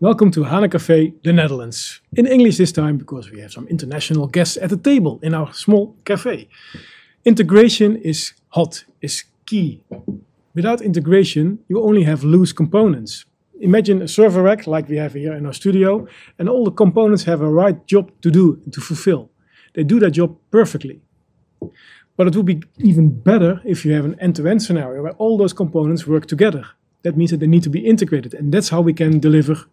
Welcome to HANA Cafe, the Netherlands. In English this time because we have some international guests at the table in our small cafe. Integration is hot, is key. Without integration, you only have loose components. Imagine a server rack like we have here in our studio, and all the components have a right job to do and to fulfill. They do their job perfectly. But it would be even better if you have an end-to-end scenario where all those components work together. That means that they need to be integrated, and that's how we can deliver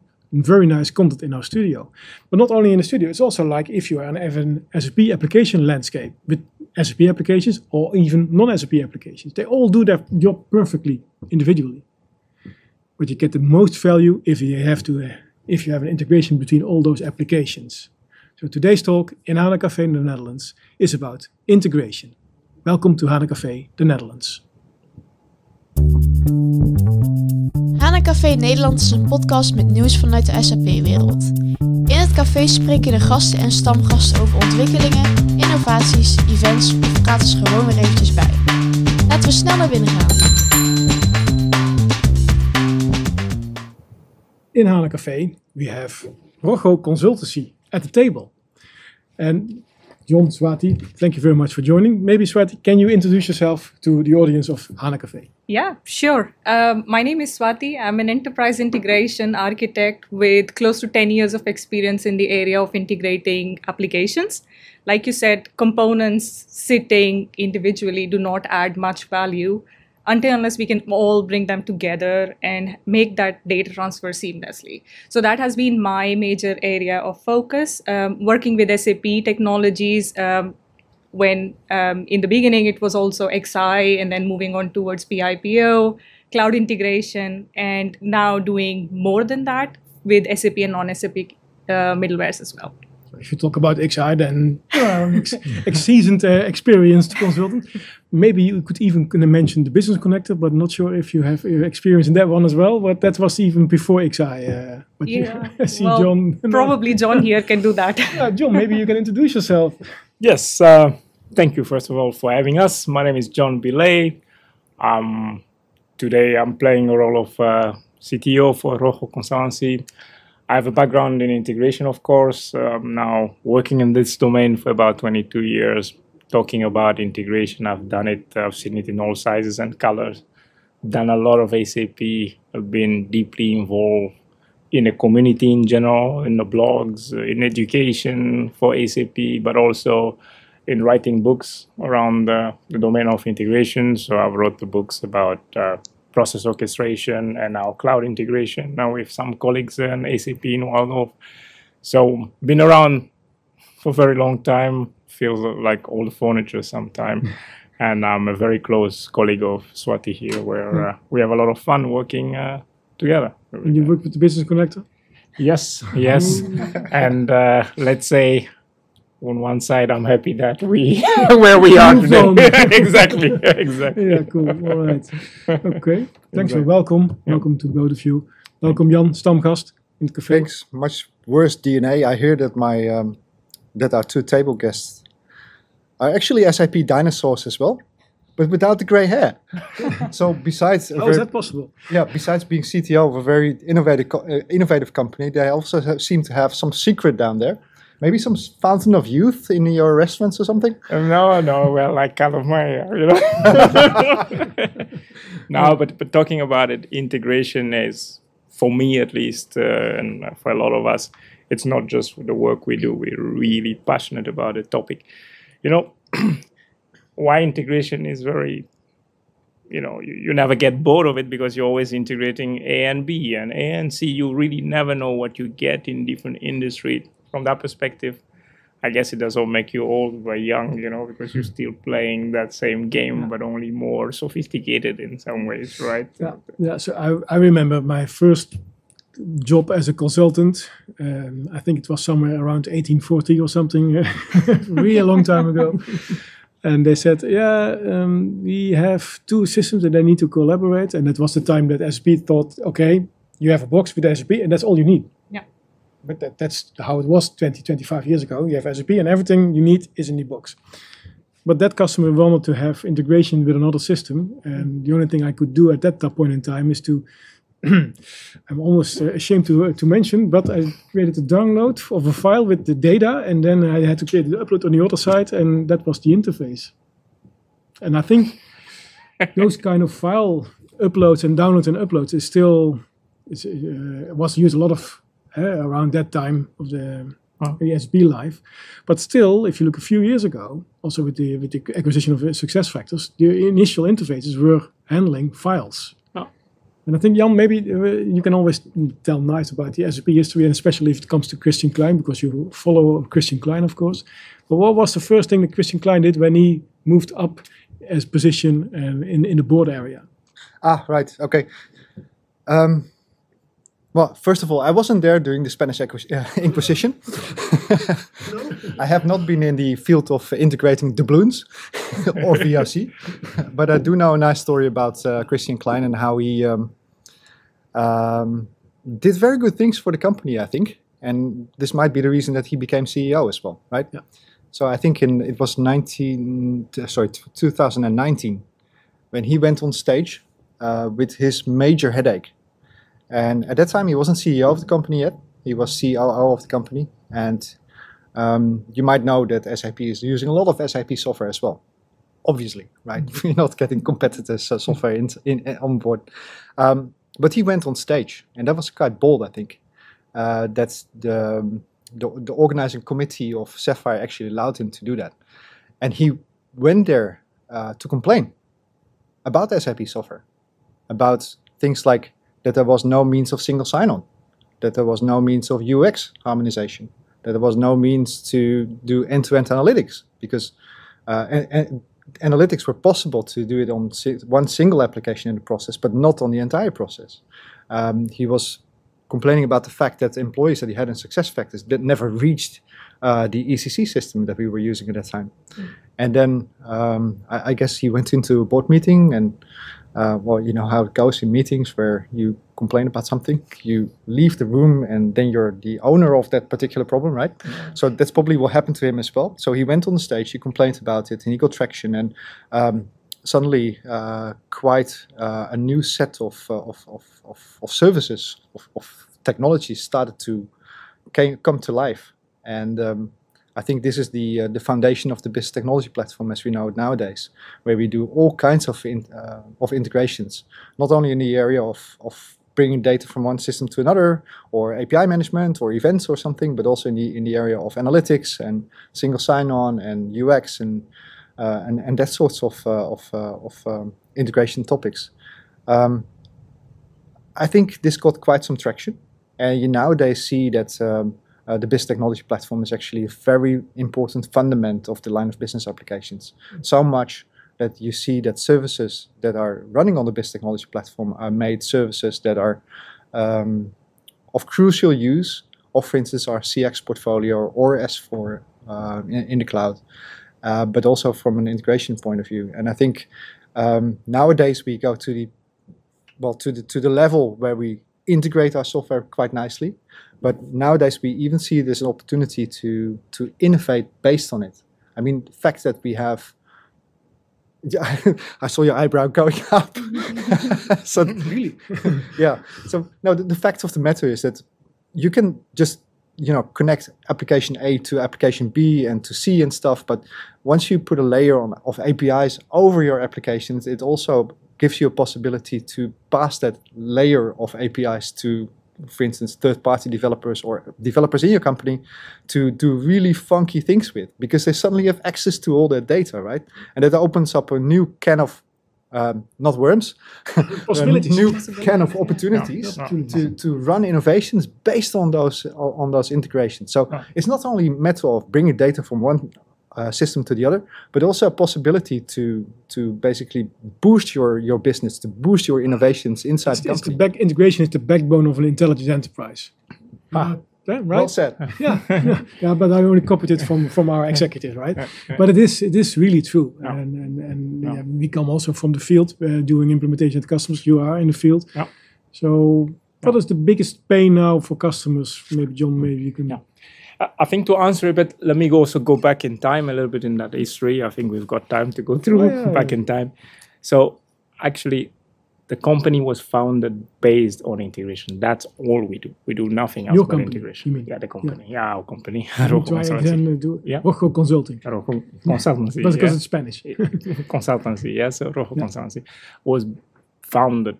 very nice content in our studio. But not only in the studio, it's also like if you have an SAP application landscape with SAP applications or even non-SAP applications. They all do their job perfectly individually. But you get the most value if you have to uh, if you have an integration between all those applications. So today's talk in HANA Cafe in the Netherlands is about integration. Welcome to HANA Cafe, the Netherlands. HANA Café Nederland is een podcast met nieuws vanuit de SAP-wereld. In het café spreken de gasten en stamgasten over ontwikkelingen, innovaties, events of praten ze gewoon weer eventjes bij. Laten we snel naar binnen gaan. In HANA Cafe, we have Rogo Consultancy at the table. And John Swati, thank you very much for joining. Maybe Swati, can you introduce yourself to the audience of HANA Cafe? Yeah, sure. Um, my name is Swati. I'm an enterprise integration architect with close to 10 years of experience in the area of integrating applications. Like you said, components sitting individually do not add much value until unless we can all bring them together and make that data transfer seamlessly. So that has been my major area of focus, um, working with SAP technologies. Um, when um, in the beginning it was also XI and then moving on towards PIPO, cloud integration, and now doing more than that with SAP and non-SAP uh, middlewares as well if you talk about XI, then you are ex, ex seasoned, uh, experienced consultant. Maybe you could even mention the business connector, but not sure if you have uh, experience in that one as well. But that was even before XI. Uh, but yeah, you, see well, John. Probably John here can do that. yeah, John, maybe you can introduce yourself. Yes, uh, thank you first of all for having us. My name is John Billet. Um, today I'm playing a role of uh, CTO for Rojo Consultancy. I have a background in integration, of course. I'm now working in this domain for about 22 years, talking about integration. I've done it, I've seen it in all sizes and colors. Done a lot of SAP, I've been deeply involved in the community in general, in the blogs, in education for SAP, but also in writing books around the, the domain of integration. So I've wrote the books about uh, process orchestration and now cloud integration now with some colleagues in SAP in Walldorf. So been around for a very long time, feels like old furniture sometime. and I'm a very close colleague of Swati here, where hmm. uh, we have a lot of fun working uh, together. And you work with the Business Connector? Yes, yes. and uh, let's say on one side, I'm happy that we where we are today. exactly, exactly. Yeah, cool. All right. Okay. Thanks for welcome. Yeah. Welcome to both of you. Welcome Jan, stamgast in the cafe. Thanks. Much worse DNA. I hear that my um, that our two table guests are actually SAP dinosaurs as well, but without the gray hair. so besides, how is that possible? Yeah, besides being CTO of a very innovative uh, innovative company, they also have, seem to have some secret down there. Maybe some fountain of youth in your restaurants or something? No, no. Well, like kind of you know. no, but but talking about it, integration is for me at least, uh, and for a lot of us, it's not just the work we do. We're really passionate about the topic. You know, why integration is very you know you, you never get bored of it because you're always integrating a and b and a and c you really never know what you get in different industry from that perspective, I guess it does all make you old but young, you know, because you're still playing that same game, yeah. but only more sophisticated in some ways, right? Yeah, yeah. So I, I remember my first job as a consultant. Um, I think it was somewhere around 1840 or something, really a long time ago. And they said, yeah, um, we have two systems and they need to collaborate. And that was the time that SAP thought, okay, you have a box with SAP and that's all you need but that, that's how it was 20, 25 years ago. You have SAP and everything you need is in the box. But that customer wanted to have integration with another system. And the only thing I could do at that point in time is to I'm almost uh, ashamed to, uh, to mention, but I created a download of a file with the data, and then I had to create the upload on the other side, and that was the interface. And I think those kind of file uploads and downloads and uploads is still uh, was used a lot of uh, around that time of the Oh. the life. But still, if you look a few years ago, also with the with the acquisition of uh, SuccessFactors, the initial interfaces were handling files. Oh. And I think Jan, maybe uh, you can always tell nice about the SAP history, and especially if it comes to Christian Klein, because you follow Christian Klein, of course. But what was the first thing that Christian Klein did when he moved up as position um, in in the board area? Ah, right. Okay. Um, well, first of all, I wasn't there during the Spanish Inquisition. I have not been in the field of integrating doubloons or VRC, but I do know a nice story about uh, Christian Klein and how he um, um, did very good things for the company, I think. And this might be the reason that he became CEO as well, right? Yeah. So I think in it was 19, uh, sorry, 2019 when he went on stage uh, with his major headache. And at that time, he wasn't CEO of the company yet. He was COO of the company. And um, you might know that SAP is using a lot of SAP software as well. Obviously, right? We're not getting competitors' uh, software in, in, in- on board. Um, but he went on stage, and that was quite bold, I think. Uh, that's the, the the organizing committee of Sapphire actually allowed him to do that, and he went there uh, to complain about SAP software, about things like that there was no means of single sign-on, that there was no means of UX harmonization, that there was no means to do end-to-end analytics because uh, and, and analytics were possible to do it on si- one single application in the process, but not on the entire process. Um, he was complaining about the fact that employees that he had in SuccessFactors that never reached uh, the ECC system that we were using at that time. And then um, I, I guess he went into a board meeting and uh, well, you know how it goes in meetings where you complain about something, you leave the room, and then you're the owner of that particular problem, right? So that's probably what happened to him as well. So he went on the stage, he complained about it, and he got traction, and um, suddenly uh, quite uh, a new set of, uh, of, of, of, of services, of, of technologies started to came, come to life. And um, I think this is the uh, the foundation of the business technology platform as we know it nowadays, where we do all kinds of in, uh, of integrations, not only in the area of, of bringing data from one system to another, or API management, or events, or something, but also in the in the area of analytics and single sign-on and UX and uh, and and that sorts of uh, of uh, of um, integration topics. Um, I think this got quite some traction, and you nowadays see that. Um, uh, the business technology platform is actually a very important fundament of the line of business applications. So much that you see that services that are running on the business technology platform are made services that are um, of crucial use of, for instance, our CX portfolio or S4 uh, in, in the cloud, uh, but also from an integration point of view. And I think um, nowadays we go to the well to the to the level where we integrate our software quite nicely. But nowadays we even see there's an opportunity to to innovate based on it. I mean, the fact that we have I saw your eyebrow going up. so really? yeah. So no, the, the fact of the matter is that you can just you know connect application A to application B and to C and stuff. But once you put a layer on, of APIs over your applications, it also gives you a possibility to pass that layer of APIs to, for instance, third-party developers or developers in your company to do really funky things with because they suddenly have access to all that data, right? And that opens up a new can of um, not worms, Possibilities. a new can of opportunities Yeah. to, to run innovations based on those on those integrations. So Yeah. it's not only a matter of bringing data from one uh, system to the other, but also a possibility to to basically boost your your business, to boost your innovations inside It's, the it's the back integration is the backbone of an intelligent enterprise. Ah, Uh, yeah, right? Well said. yeah, yeah, yeah, but I only copied it from from our executives, right? But it is it is really true, Yeah. and and, and Yeah. yeah, we come also from the field uh, doing implementation at customers. You are in the field, Yeah. so what is the biggest pain now for customers? Maybe John, maybe you can. Yeah. I- think to answer it, but let me also go back in time a little bit in that history. I think we've got time to go through yeah, back in time. So actually, the company was founded based on integration. That's all we do. We do nothing else Your but company, integration. you mean? Yeah, the company. Yeah, our company. Rojo Consultancy. do Yeah. Rojo Consulting. Rojo Consultancy. But because yeah. it's Spanish. consultancy, yes, so Rojo Consultancy was founded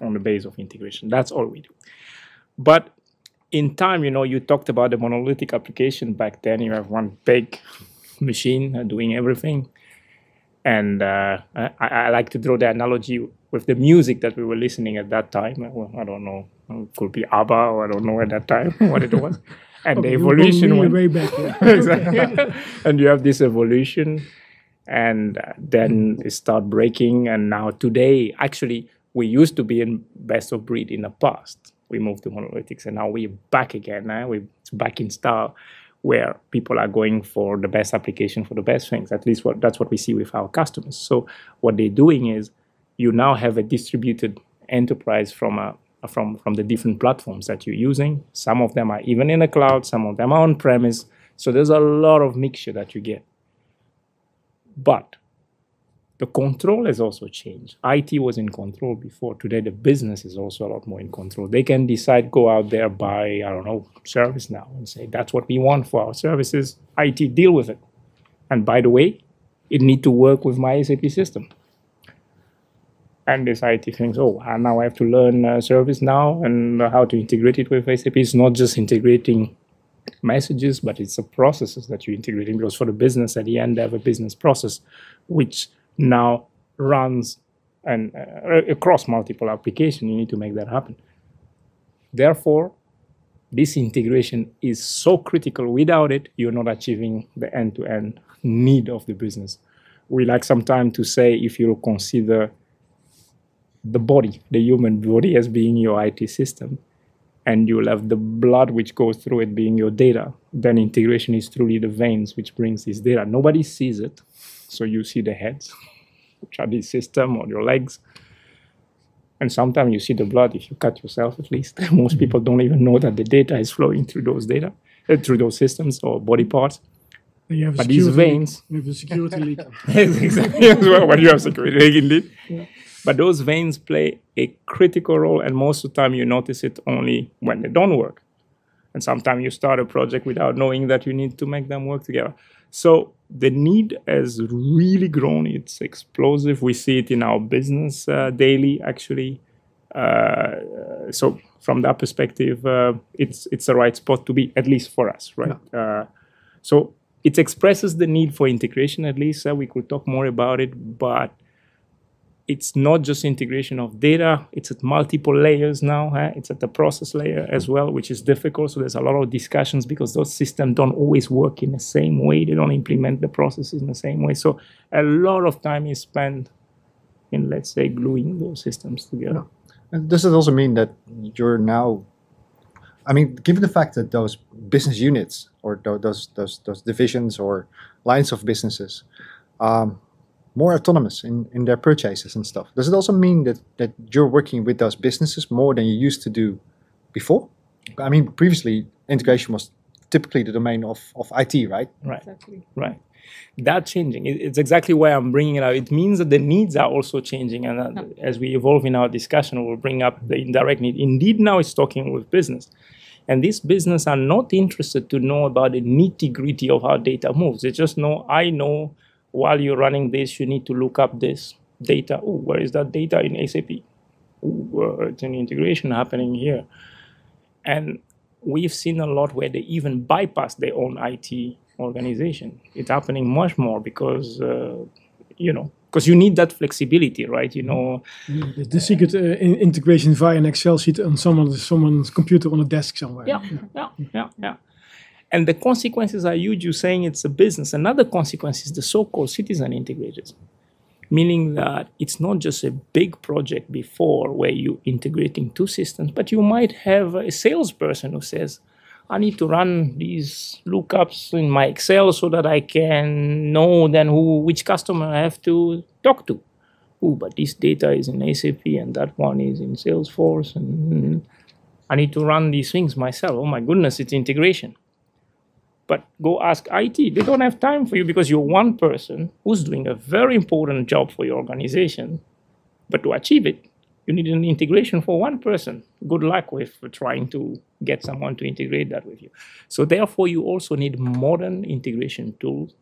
on the base of integration. That's all we do. But in time, you know, you talked about the monolithic application back then. You have one big machine uh, doing everything. And uh, I, I like to draw the analogy with the music that we were listening at that time. Uh, Well, I don't know, it could be ABBA or I don't know at that time what it was. And the Okay, we're evolution went way back. yeah. and you have this evolution, and uh, then it start breaking. And now today, actually, we used to be in best of breed in the past. We moved to monolithics, and now we're back again. Eh? Now we're back in style, where people are going for the best application for the best things. At least what that's what we see with our customers. So what they're doing is, you now have a distributed enterprise from a from from the different platforms that you're using. Some of them are even in the cloud, some of them are on premise. So there's a lot of mixture that you get. But the control has also changed. IT was in control before. Today, the business is also a lot more in control. They can decide, go out there, buy, I don't know, ServiceNow and say, that's what we want for our services. IT, deal with it. And by the way, it need to work with my SAP system. And this IT thinks, oh, uh, now I have to learn uh, ServiceNow and how to integrate it with SAP. It's not just integrating messages, but it's the processes that you're integrating because for the business at the end, they have a business process which now runs and uh, across multiple applications. You need to make that happen. Therefore, this integration is so critical. Without it, you're not achieving the end-to-end need of the business. We like sometimes to say if you consider the body, the human body, as being your IT system, and you'll have the blood which goes through it being your data, then integration is truly the veins which brings this data. Nobody sees it, so you see the heads, which are the system or your legs. And sometimes you see the blood if you cut yourself at least. Most people don't even know that the data is flowing through those data, uh, through those systems or body parts. You have But these security leak. veins, You have a security leak. exactly as well when you have security leak indeed. But those veins play a critical role, and most of the time you notice it only when they don't work. And sometimes you start a project without knowing that you need to make them work together. So the need has really grown. It's explosive. We see it in our business uh, daily, actually. Uh, so from that perspective, uh, it's it's the right spot to be, at least for us, right? Uh, so it expresses the need for integration. At least uh, we could talk more about it, but it's not just integration of data it's at multiple layers now huh? it's at the process layer as well which is difficult so there's a lot of discussions because those systems don't always work in the same way they don't implement the processes in the same way so a lot of time is spent in let's say gluing those systems together And does it also mean that you're now? I mean, given the fact that those business units or those those those divisions or lines of businesses, um, more autonomous in, in their purchases and stuff. Does it also mean that that you're working with those businesses more than you used to do before? I mean, previously integration was typically the domain of, of IT, right? right Exactly. right that changing it- it's exactly why i'm bringing it out it means that the needs are also changing and uh, as we evolve in our discussion we'll bring up the indirect need indeed now it's talking with business and these business are not interested to know about the nitty gritty of how data moves they just know i know while you're running this you need to look up this data oh where is that data in sap Ooh, uh, it's an integration happening here and we've seen a lot where they even bypass their own IT organization. It's happening much more because, uh, you know, because you need that flexibility, right? You know, The, the secret uh, in- integration via an Excel sheet on someone's, someone's computer on a desk somewhere. yeah, yeah, yeah, yeah. And the consequences are huge. You're saying it's a business. Another consequence is the so-called citizen integrators, meaning that it's not just a big project before where you're integrating two systems, but you might have a salesperson who says, I need to run these lookups in my Excel so that I can know then who which customer I have to talk to. Oh, but this data is in SAP and that one is in Salesforce and mm, I need to run these things myself. Oh my goodness, it's integration. But go ask IT. They don't have time for you because you're one person who's doing a very important job for your organization. But to achieve it, you need an integration for one person. Good luck with trying to get someone to integrate that with you. So therefore, you also need modern integration tools,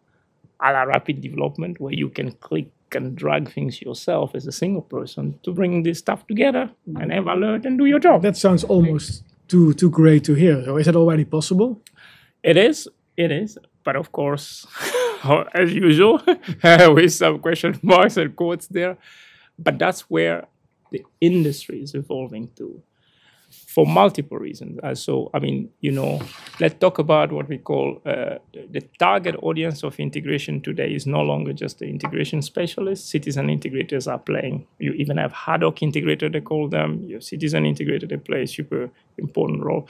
a la rapid development, where you can click and drag things yourself as a single person to bring this stuff together and have alert and do your job. That sounds almost too too great to hear. So is that already possible? It is. It is. But of course, as usual, with some question marks and quotes there. But that's where the industry is evolving to for multiple reasons. Uh, so, I mean, you know, let's talk about what we call uh, the target audience of integration today is no longer just the integration specialists. Citizen integrators are playing. You even have ad hoc integrator, they call them. You have citizen integrator, they play a super important role.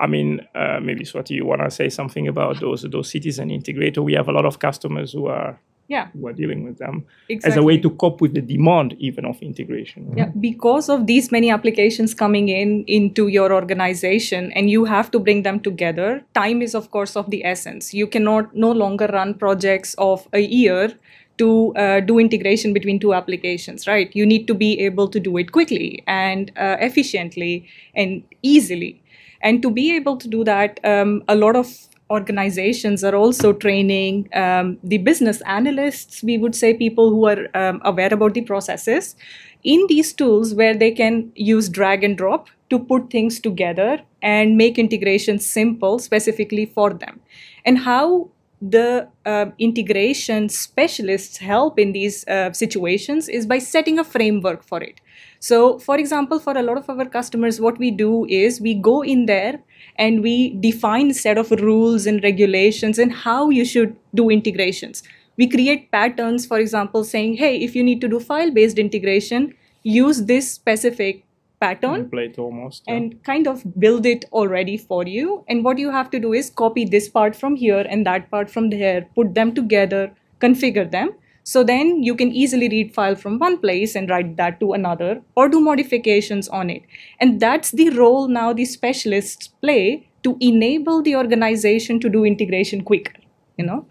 I mean, uh, maybe Swati, you want to say something about those those citizen integrator? We have a lot of customers who are yeah who are dealing with them exactly. as a way to cope with the demand even of integration. Yeah, because of these many applications coming in into your organization and you have to bring them together, time is of course of the essence. You cannot no longer run projects of a year to uh, do integration between two applications, right? You need to be able to do it quickly and uh, efficiently and easily. And to be able to do that, um, a lot of organizations are also training um, the business analysts, we would say people who are um, aware about the processes, in these tools where they can use drag and drop to put things together and make integration simple specifically for them. And how the uh, integration specialists help in these uh, situations is by setting a framework for it. So, for example, for a lot of our customers, what we do is we go in there and we define a set of rules and regulations and how you should do integrations. We create patterns, for example, saying, hey, if you need to do file based integration, use this specific pattern Template almost. yeah. and kind of build it already for you. And what you have to do is copy this part from here and that part from there, put them together, configure them. So then you can easily read file from one place and write that to another or do modifications on it. And that's the role now the specialists play to enable the organization to do integration quicker, you know?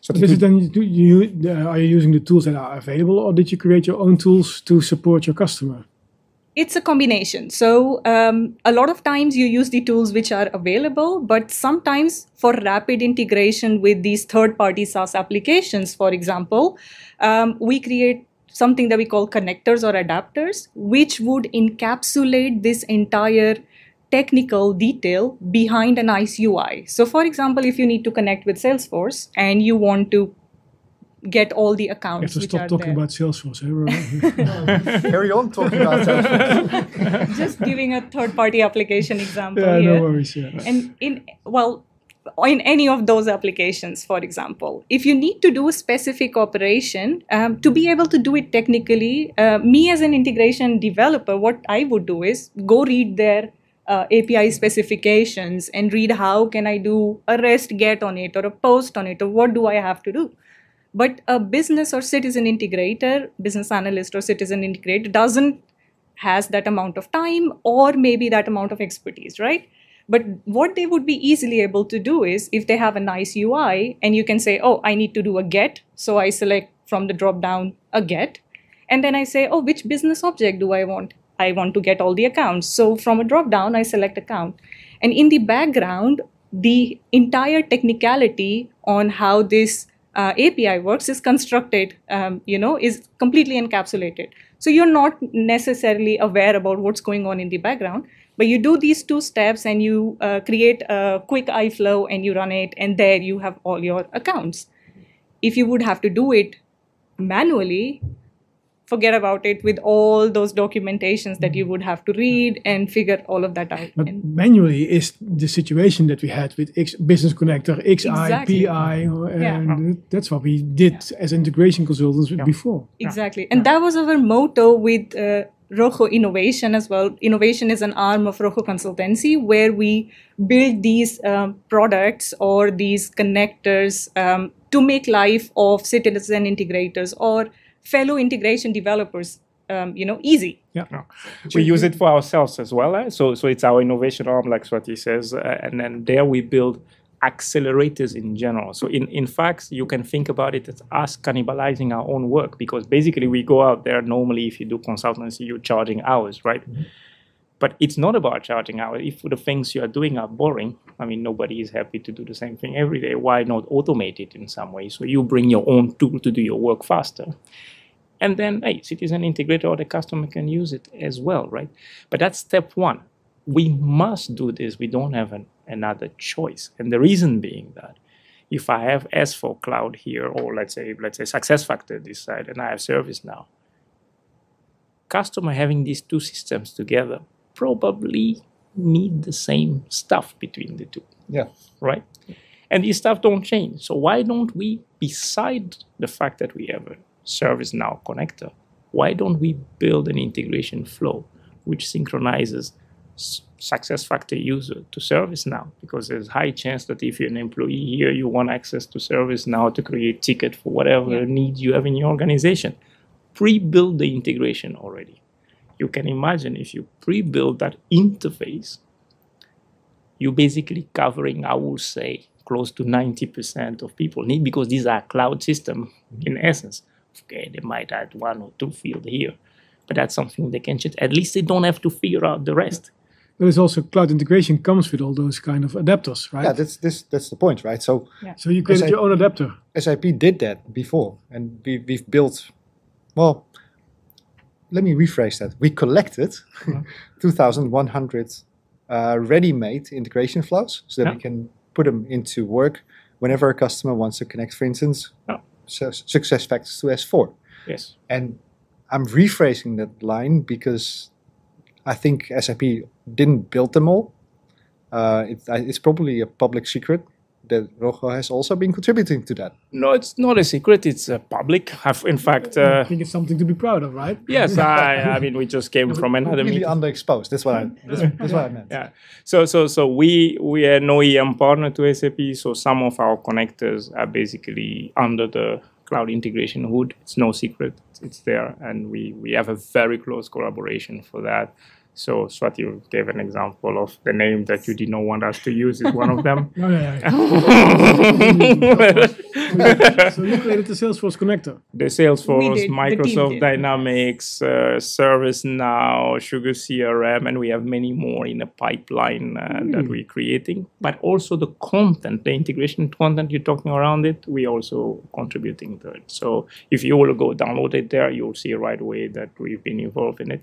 So Is then you uh, are you using the tools that are available, or did you create your own tools to support your customer? It's a combination. So um, a lot of times you use the tools which are available, but sometimes for rapid integration with these third-party SaaS applications, for example, um, we create something that we call connectors or adapters, which would encapsulate this entire technical detail behind a nice UI. So, for example, if you need to connect with Salesforce and you want to get all the You have accounts to which stop talking there. about Salesforce. eh, Carry on talking about that. just giving a third party application example yeah, here no worries. Yeah. and in well in any of those applications for example if you need to do a specific operation um, to be able to do it technically uh, me as an integration developer what i would do is go read their uh, api specifications and read how can i do a rest get on it or a post on it or what do i have to do but a business or citizen integrator business analyst or citizen integrator doesn't has that amount of time or maybe that amount of expertise right? But what they would be easily able to do is if they have a nice ui and you can say oh i need to do a get so i select from the drop down a get and then i say oh which business object do i want? I want to get all the accounts. So from a drop down i select account. And in the background the entire technicality on how this uh, API works is constructed, um, you know, is completely encapsulated. So you're not necessarily aware about what's going on in the background, but you do these two steps and you uh, create a quick iFlow and you run it, and there you have all your accounts. If you would have to do it manually, forget about it with all those documentations that you would have to read and figure all of that out. But And- manually is the situation that we had with X Business Connector, XI, Exactly. PI, or- Yeah. and that's what we did as integration consultants before. Exactly. And that was our motto with uh, Rojo Innovation as well. Innovation is an arm of Rojo Consultancy where we build these um, products or these connectors um, to make life of citizen integrators or fellow integration developers, um, you know, easy. Yeah. no. we use it for ourselves as well. eh? So, so it's our innovation arm, like Swati says, uh, and then there we build accelerators in general. So in, in fact, you can think about it as us cannibalizing our own work because basically we go out there normally if you do consultancy, you're charging hours, right? Mm-hmm. But it's not about charging hours. If the things you are doing are boring, I mean, nobody is happy to do the same thing every day. Why not automate it in some way? So you bring your own tool to do your work faster. And then, hey, citizen integrator or the customer can use it as well, right? But that's step one. We must do this. We don't have an, another choice. And the reason being that if I have S4 Cloud here, or let's say let's say SuccessFactor this side, and I have ServiceNow, customer having these two systems together probably need the same stuff between the two. Yeah. Right? And these stuff don't change. So why don't we, beside the fact that we have a ServiceNow connector, why don't we build an integration flow which synchronizes SuccessFactor user to ServiceNow? Because there's high chance that if you're an employee here, you want access to ServiceNow to create ticket for whatever yeah. need you have in your organization. Pre-build the integration already you can imagine if you pre-build that interface, you're basically covering, I would say, close to 90% of people need because these are cloud system in essence. Okay, they might add one or two field here, but that's something they can change. At least they don't have to figure out the rest. There's also cloud integration comes with all those kind of adapters, right? Yeah, that's this that's the point, right? So yeah. so you created SAP, your own adapter. SAP did that before, and we, we've built well let me rephrase that. We collected yeah. 2,100 uh, ready-made integration flows so that yeah. we can put them into work whenever a customer wants to connect, for instance, su- SuccessFactors to S4. Yes. And I'm rephrasing that line because I think SAP didn't build them all. Uh, it, it's probably a public secret that Rojo has also been contributing to that. No, it's not a secret. It's uh, public. I've, in fact, uh, I think it's something to be proud of, right? Yes, I, I mean, we just came from another really meeting. underexposed. That's what I. That's, that's what I meant. Yeah. So, so, so we we are an OEM partner to SAP. So some of our connectors are basically under the cloud integration hood. It's no secret. It's there, and we we have a very close collaboration for that. So Swati gave an example of the name that you did not want us to use is one of them. oh, yeah, yeah. so you created the Salesforce connector. The Salesforce, Microsoft the Dynamics, uh, ServiceNow, SugarCRM, and we have many more in the pipeline uh, mm. that we're creating. But also the content, the integration content you're talking around it, we also contributing to it. So if you will go download it there, you'll see right away that we've been involved in it.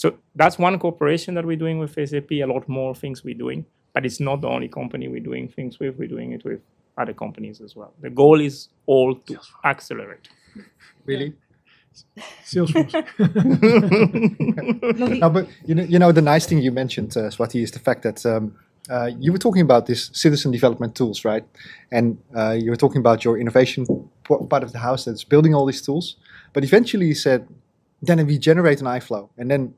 So that's one cooperation that we're doing with SAP. A lot more things we're doing, but it's not the only company we're doing things with. We're doing it with other companies as well. The goal is all to accelerate. Really? Salesforce. no, but you know, you know, the nice thing you mentioned, uh, Swati, is the fact that um, uh, you were talking about these citizen development tools, right? And uh, you were talking about your innovation part of the house that's building all these tools. But eventually, you said, then we generate an iFlow, and then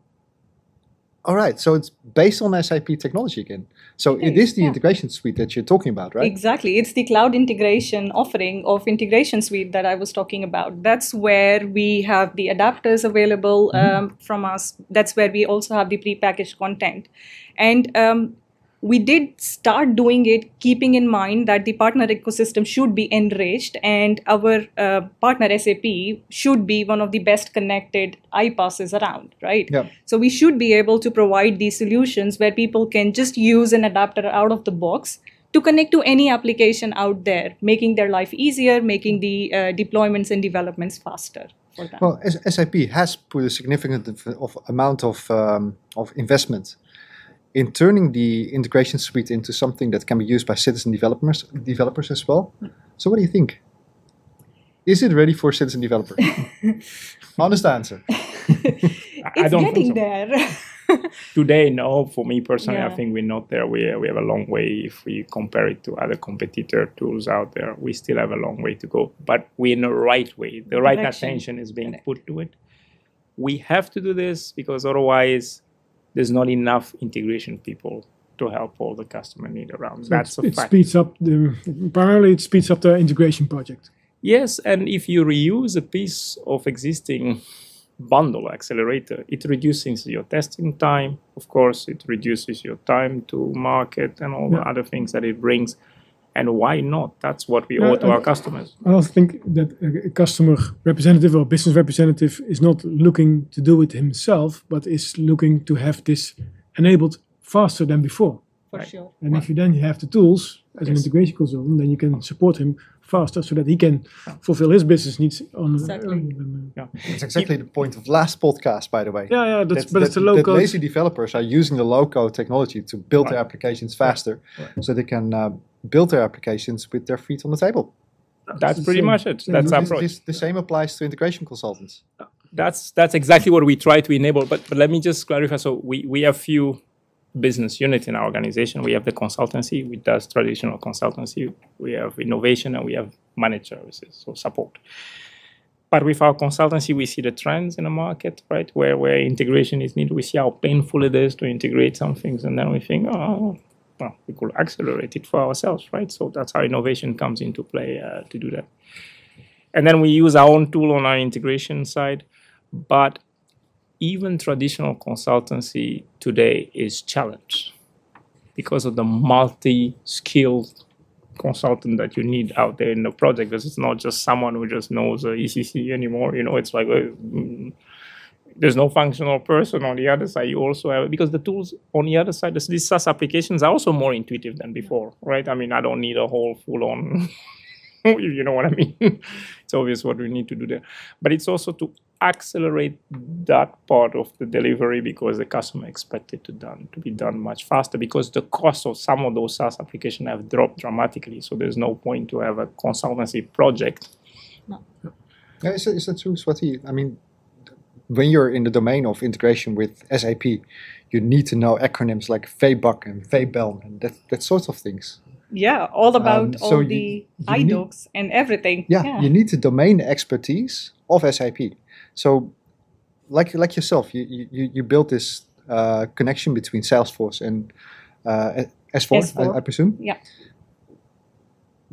all right, so it's based on SAP technology again. So it is the yeah. integration suite that you're talking about, right? Exactly. It's the cloud integration offering of integration suite that I was talking about. That's where we have the adapters available mm-hmm. um, from us. That's where we also have the prepackaged content. And um, we did start doing it keeping in mind that the partner ecosystem should be enriched and our uh, partner SAP should be one of the best connected iPaaSes around, right? Yeah. So we should be able to provide these solutions where people can just use an adapter out of the box to connect to any application out there, making their life easier, making the uh, deployments and developments faster. Well, SAP has put a significant of amount of um, of investment in turning the integration suite into something that can be used by citizen developers developers as well. So what do you think? Is it ready for citizen developer? Honest answer. it's getting so. there. Today, no. For me personally, yeah. I think we're not there. We, we have a long way if we compare it to other competitor tools out there. We still have a long way to go, but we're in the right way. The right Direction. attention is being put to it. We have to do this because otherwise, there's not enough integration people to help all the customer need around. So That's a it fact. speeds up the primarily it speeds up the integration project. Yes, and if you reuse a piece of existing bundle accelerator, it reduces your testing time. Of course, it reduces your time to market and all yeah. the other things that it brings. And why not? That's what we Yeah, owe to I- our customers. I also think that a a customer representative or business representative is not looking to do it himself, but is looking to have this enabled faster than before. For Right. sure. And if you then have the tools as an integration consultant, then you can support him faster so that he can fulfill his business needs on Exactly. earlier than, uh, It's exactly the point of last podcast, by the way. yeah, yeah, that's, That- but it's that- a low code. lazy developers are using the low code technology to build their applications faster, Right. so they can uh, build their applications with their feet on the table. That's pretty same. much it. That's our approach. this- the same applies to integration consultants. that's that's exactly what we try to enable. But but let me just clarify. So we we have few business units in our organization. We have the consultancy, which does traditional consultancy. We have innovation, and we have managed services, so support. But with our consultancy, we see the trends in the market, right? Where where integration is needed. We see how painful it is to integrate some things, and then we think, oh, well, we could accelerate it for ourselves, right? So that's how innovation comes into play uh, to do that. And then we use our own tool on our integration side. But even traditional consultancy today is challenged because of the multi-skilled consultant that you need out there in the project. Because it's not just someone who just knows ECC anymore. You know, it's like uh, mm, there's no functional person on the other side. You also have because the tools on the other side, this- these SaaS applications are also more intuitive than before, right? I mean, I don't need a whole full-on. you know what I mean? it's obvious what we need to do there, but it's also to accelerate that part of the delivery because the customer expect it to done to be done much faster because the cost of some of those SaaS applications have dropped dramatically. So there's no point to have a consultancy project. No. Yeah, is, that, is that true, Swati? I mean, when you're in the domain of integration with SAP, you need to know acronyms like VBUK and VBELN and that, that sort of things. Yeah, all about Um, all the you need- iDocs and everything. Yeah, you need the domain expertise of SAP. So, like like yourself, you you, you built this uh, connection between Salesforce and uh, S4, S4. I, I presume. Yeah.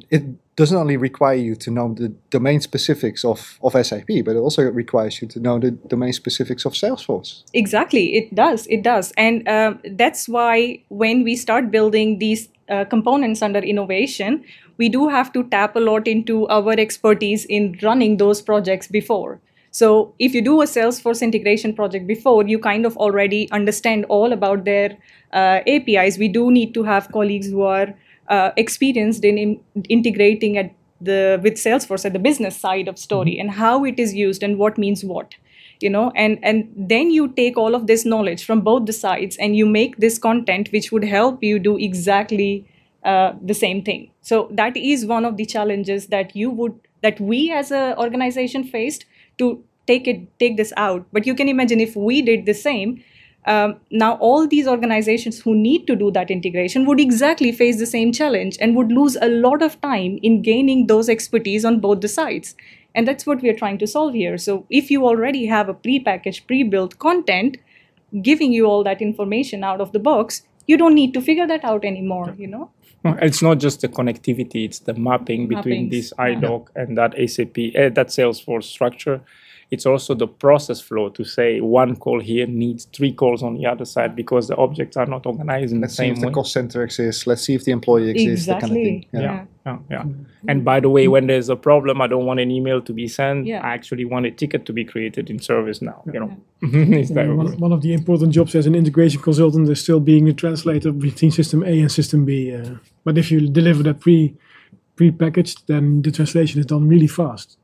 It doesn't only require you to know the domain specifics of, of SAP, but it also requires you to know the domain specifics of Salesforce. Exactly, it does. It does, and um, that's why when we start building these uh, components under innovation, we do have to tap a lot into our expertise in running those projects before. So if you do a Salesforce integration project before, you kind of already understand all about their uh, APIs. We do need to have colleagues who are uh, experienced in, in integrating at the with Salesforce at the business side of story and how it is used and what means what you know? And and then you take all of this knowledge from both the sides and you make this content which would help you do exactly uh, the same thing. So that is one of the challenges that you would that we as a organization faced to take it take this out. But you can imagine if we did the same um, now all these organizations who need to do that integration would exactly face the same challenge and would lose a lot of time in gaining those expertise on both the sides. And that's what we are trying to solve here. So if you already have a pre-packaged pre-built content giving you all that information out of the box you don't need to figure that out anymore you know? It's not just the connectivity; it's the mapping between Mappings, this yeah. iDoc and that ACP, uh, that Salesforce structure. It's also the process flow to say one call here needs three calls on the other side because the objects are not organized in Let's the see same if the way. cost center exists. Let's see if the employee exists. That kind of thing. Exactly. Yeah. Yeah. Yeah, yeah. And by the way, when there's a problem, I don't want an email to be sent. Yeah. I actually want a ticket to be created in ServiceNow. You know, It's that- one, one of the important jobs as an integration consultant is still being a translator between system A and system B. Uh, but if you deliver that pre pre-packaged, then the translation is done really fast.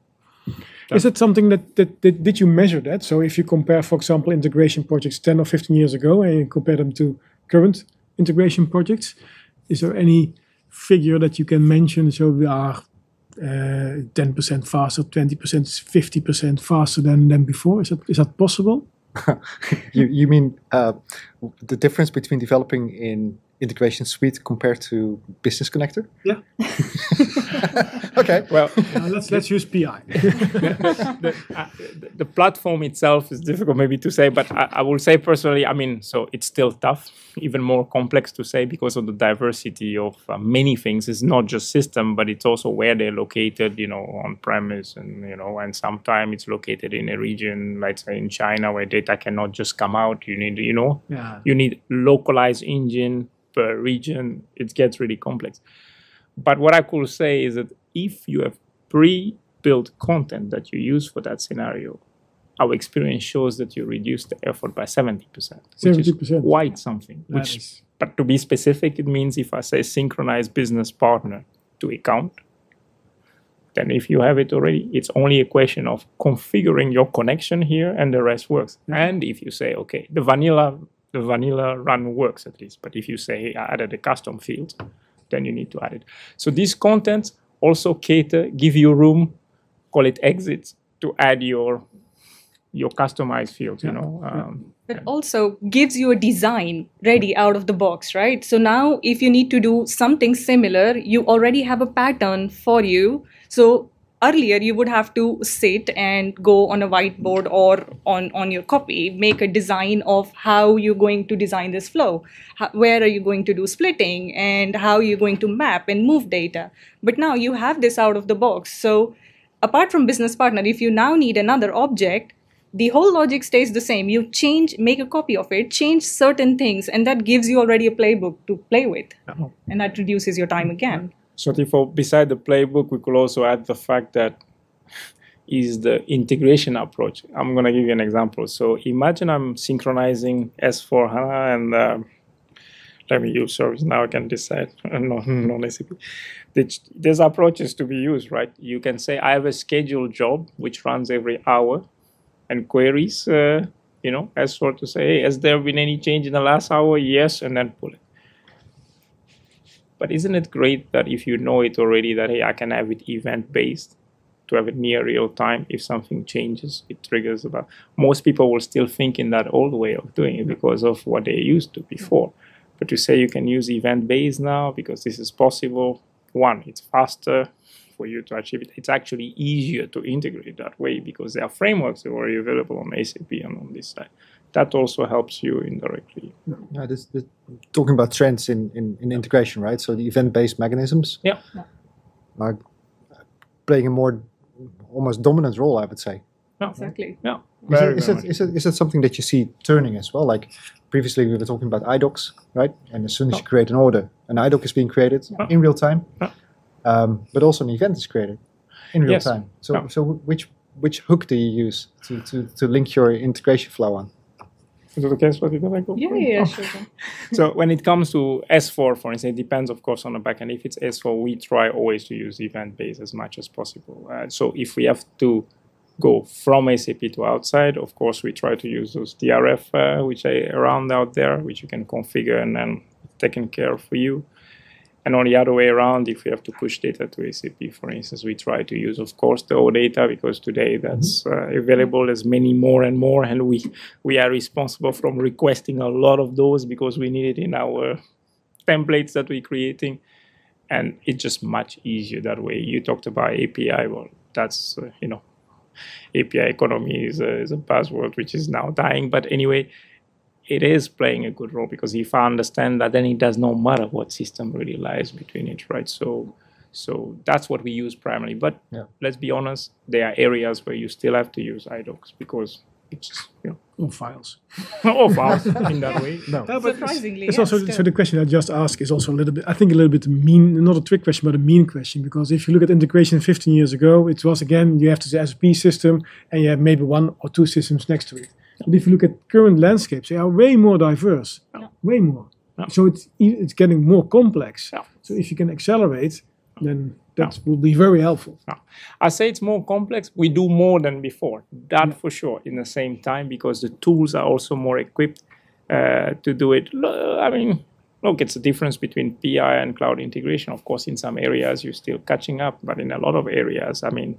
Is it something that, that, that did you measure that? So if you compare, for example, integration projects 10 or 15 years ago and you compare them to current integration projects, is there any figure that you can mention? So we are uh, 10% faster, 20%, 50% faster than, than before. Is that, is that possible? You, you mean uh, the difference between developing in integration suite compared to business connector? Yeah. okay. well, Uh, let's let's use PI. the, uh, the- the platform itself is difficult maybe to say, but I, I will say personally, I mean, so it's still tough, even more complex to say because of the diversity of uh, many things. It's not just system, but it's also where they're located, you know, on premise and, you know, and sometimes it's located in a region, let's say in China where data cannot just come out. You need, you know, yeah. you need localized engine per region. It gets really complex. but what I could say is that if you have pre-built content that you use for that scenario, our experience shows that you reduce the effort by 70%, which 70%. quite something. That Which, is- but to be specific, it means if I say synchronize business partner to account, then if you have it already, it's only a question of configuring your connection here and the rest works. And if you say, okay, the vanilla, the vanilla run works at least, but if you say I added a custom field, then you need to add it. So these contents also cater, give you room, call it exits, to add your your customized fields, you know. Um, But also gives you a design ready out of the box, right? So now, if you need to do something similar, you already have a pattern for you. So earlier, you would have to sit and go on a whiteboard or on, on your copy, make a design of how you're going to design this flow. How, where are you going to do splitting and how you're going to map and move data. But now you have this out of the box. So apart from business partner, if you now need another object, the whole logic stays the same. You change, make a copy of it, change certain things, and that gives you already a playbook to play with. And that reduces your time again. So therefore, beside the playbook, we could also add the fact that is the integration approach. I'm going to give you an example. So imagine I'm synchronizing S4 HANA and uh, let me use ServiceNow. I can decide non non SAP. There's approaches to be used, right? You can say I have a scheduled job which runs every hour, and queries, uh, you know, S4 to say, hey, has there been any change in the last hour? Yes, and then pull it. But isn't it great that if you know it already, that hey, I can have it event based to have it near real time. If something changes, it triggers about. Most people will still think in that old way of doing it because of what they used to before. But to say you can use event based now because this is possible, one, it's faster for you to achieve it. It's actually easier to integrate that way because there are frameworks that are already available on SAP and on this side. That also helps you indirectly. Yeah, this, this, talking about trends in, in, in integration, right? So the event-based mechanisms Yeah. are playing a more almost dominant role, I would say. Yeah. Exactly. Yeah. Is, Very, it, is, very it, much. is, it, is it something that you see turning as well? Like previously we were talking about IDOCs, right? And as soon as you create an order, an IDOC is being created Yeah. in real time, Yeah. um, but also an event is created in real Yes. time. So, Yeah. so which which hook do you use to, to, to link your integration flow on? Is it okay, Swati, that I go Yeah, yeah, Oh. sure. So when it comes to S4, for instance, it depends, of course, on the backend. If it's S4, we try always to use event-based as much as possible. Uh, so if we have to go from SAP to outside, of course, we try to use those DRF, uh, which are around out there, which you can configure and then taken care of for you. And on the other way around, if we have to push data to SAP, for instance, we try to use, of course, the OData because today that's uh, available. as many more and more, and we we are responsible from requesting a lot of those because we need it in our templates that we're creating, and it's just much easier that way. You talked about API, well, that's uh, you know, API economy is a, is a buzzword which is now dying, but anyway it is playing a good role because if I understand that, then it does not matter what system really lies between it, right? So, so that's what we use primarily. But Yeah. let's be honest, there are areas where you still have to use IDOCs because it's just, you know, All files. oh, fast in that way. No. No, but Surprisingly, It's yes, also so the question I just asked is also a little bit I think a little bit mean not a trick question but a mean question because if you look at integration 15 years ago it was again you have the SAP system and you have maybe one or two systems next to it but if you look at current landscapes they are way more diverse Yeah. way more Yeah. so it's it's getting more complex Yeah. so if you can accelerate then that will be very helpful I say it's more complex. We do more than before, that for sure. In the same time, because the tools are also more equipped uh, to do it. I mean, look, it's a difference between PI and cloud integration. Of course, in some areas you're still catching up, but in a lot of areas, I mean,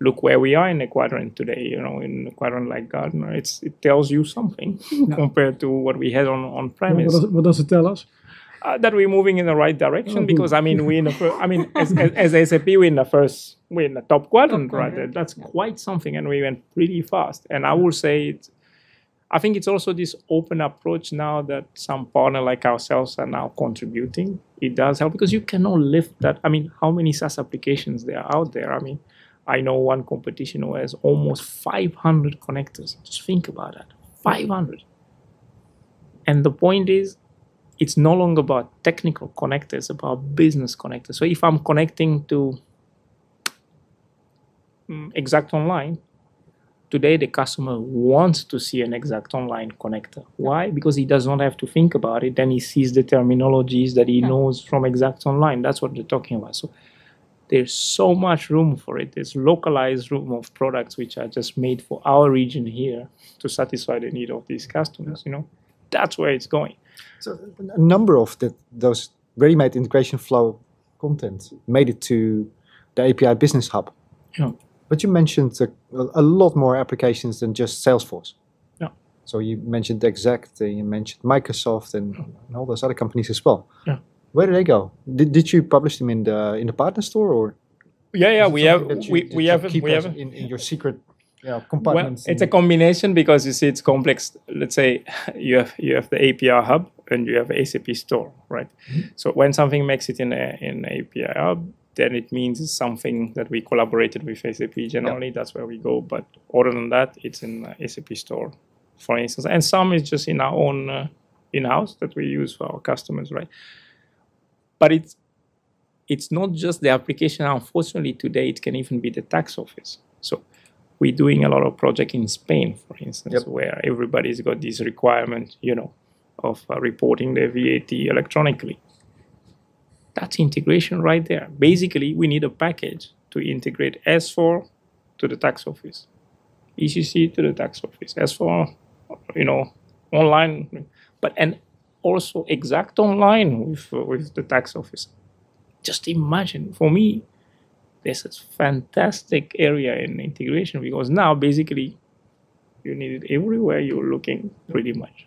look where we are in the quadrant today. You know, in a quadrant like Gartner, it's it tells you something compared to what we had on on what, premise does, what does it tell us? Uh, that we're moving in the right direction Oh, because I mean we in the fir- I mean as, as, as SAP we're in the first we're in the top quadrant right? That's quite something and we went pretty fast. And I will say it I think it's also this open approach now that some partner like ourselves are now contributing. It does help because you cannot lift that I mean how many SaaS applications there are out there? I mean I know one competition who has almost 500 connectors just think about that 500 and the point is it's no longer about technical connectors, it's about business connectors. So if I'm connecting to mm, Exact Online, today the customer wants to see an Exact Online connector. Why? Because he does not have to think about it. Then he sees the terminologies that he knows from Exact Online. That's what they're talking about. So there's so much room for it. There's localized room of products which are just made for our region here to satisfy the need of these customers. You know, that's where it's going. So a number of the, those ready-made integration flow content made it to the API Business Hub. Yeah. But you mentioned a, a lot more applications than just Salesforce. Yeah. So you mentioned Exact, and you mentioned Microsoft, and, and all those other companies as well. Yeah. Where did they go? Did, did you publish them in the in the partner store, or Yeah, yeah, we have you- we, we have we have in, in your secret know, well, compartments? it's a combination because you see it's complex. Let's say you have you have the API hub and you have SAP store, right? So when something makes it in a in API hub, then it means it's something that we collaborated with SAP. Generally, that's where we go. But other than that, it's in SAP store, for instance, and some is just in our own uh, in house that we use for our customers, right? But it's it's not just the application. Unfortunately, today it can even be the tax office. So we're doing a lot of project in Spain, for instance, Yep. where everybody's got this requirement, you know, of uh, reporting their VAT electronically. That's integration right there. Basically, we need a package to integrate S4 to the tax office, ECC to the tax office, S4, you know, online, but and also exact online with uh, with the tax office. Just imagine for me, this is fantastic area in integration because now basically you need it everywhere you're looking pretty much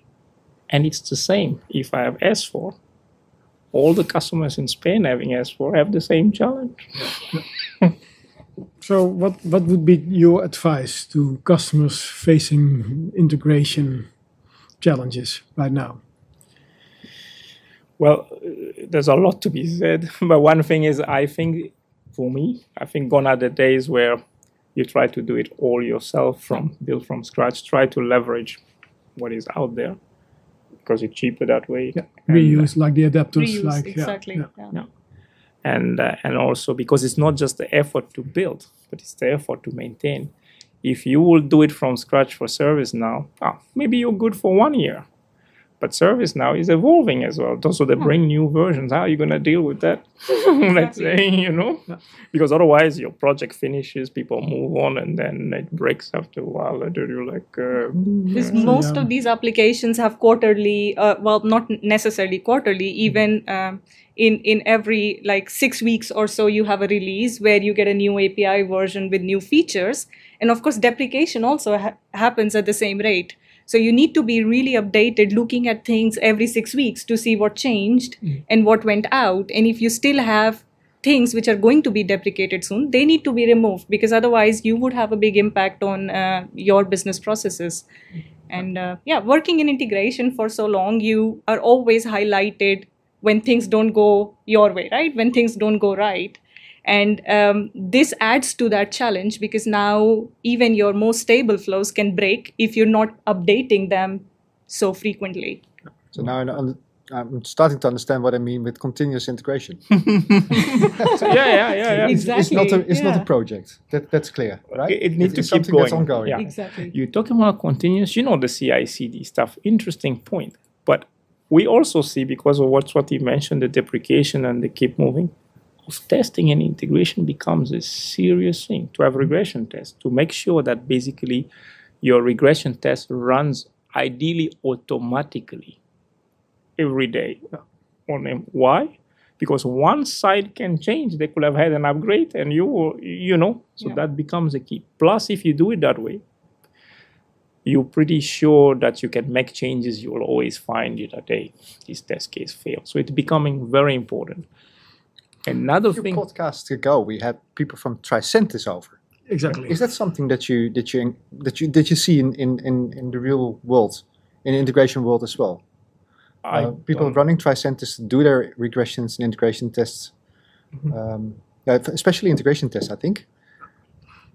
and it's the same if i have s4 all the customers in spain having s4 have the same challenge So, what, what would be your advice to customers facing integration challenges right now? Well uh, there's a lot to be said but one thing is i think for me i think gone are the days where you try to do it all yourself from build from scratch try to leverage what is out there because it's cheaper that way Yeah, And, uh, reuse like the adapters, Reuse, like yeah, exactly. yeah. yeah. Yeah. and uh, and also because it's not just the effort to build but it's the effort to maintain if you will do it from scratch for ServiceNow ah, maybe you're good for one year but ServiceNow is evolving as well. So they bring new versions. How are you going to deal with that? Let's say you know? Because otherwise your project finishes people move on and then it breaks after a while. And then you're like uh, Because Yeah. most Yeah. of these applications have quarterly, uh, well, not necessarily quarterly, even um, in in every like six weeks or so, you have a release where you get a new API version with new features, and of course, deprecation also ha- happens at the same rate. So you need to be really updated, looking at things every six weeks to see what changed and what went out, and if you still have things which are going to be deprecated soon, they need to be removed because otherwise you would have a big impact on uh, your business processes. And uh, yeah, working in integration for so long, you are always highlighted when things don't go your way, right? When things don't go right. And um, this adds to that challenge because now even your most stable flows can break if you're not updating them so frequently. so now I un- I'm starting to understand what I mean with continuous integration. so yeah yeah yeah, yeah. It's, it's not a Exactly, it's not a project. That that's clear, right? It- it needs to it's keep something that's ongoing. Yeah. Exactly. You're talking about continuous, you know, the CI CD stuff. Interesting point. But we also see, because of what's what you mentioned, the deprecation and the keep moving, of testing and integration becomes a serious thing to have regression tests to make sure that basically your regression test runs ideally automatically every day on them. Why? Because one side can change. They could have had an upgrade, and you, you know, so Yeah. that becomes a key. Plus, if you do it that way, you're pretty sure that you can make changes. You will always find that hey, this test case failed. So it's becoming very important. Another A few thing, podcasts ago, we had people from Tricentis over. Exactly. Is that something that you that you that you that you see in in, in, in the real world, in the integration world as well? I Uh, people running Tricentis do their regressions and integration tests, Mm-hmm. um, yeah, especially integration tests. I think.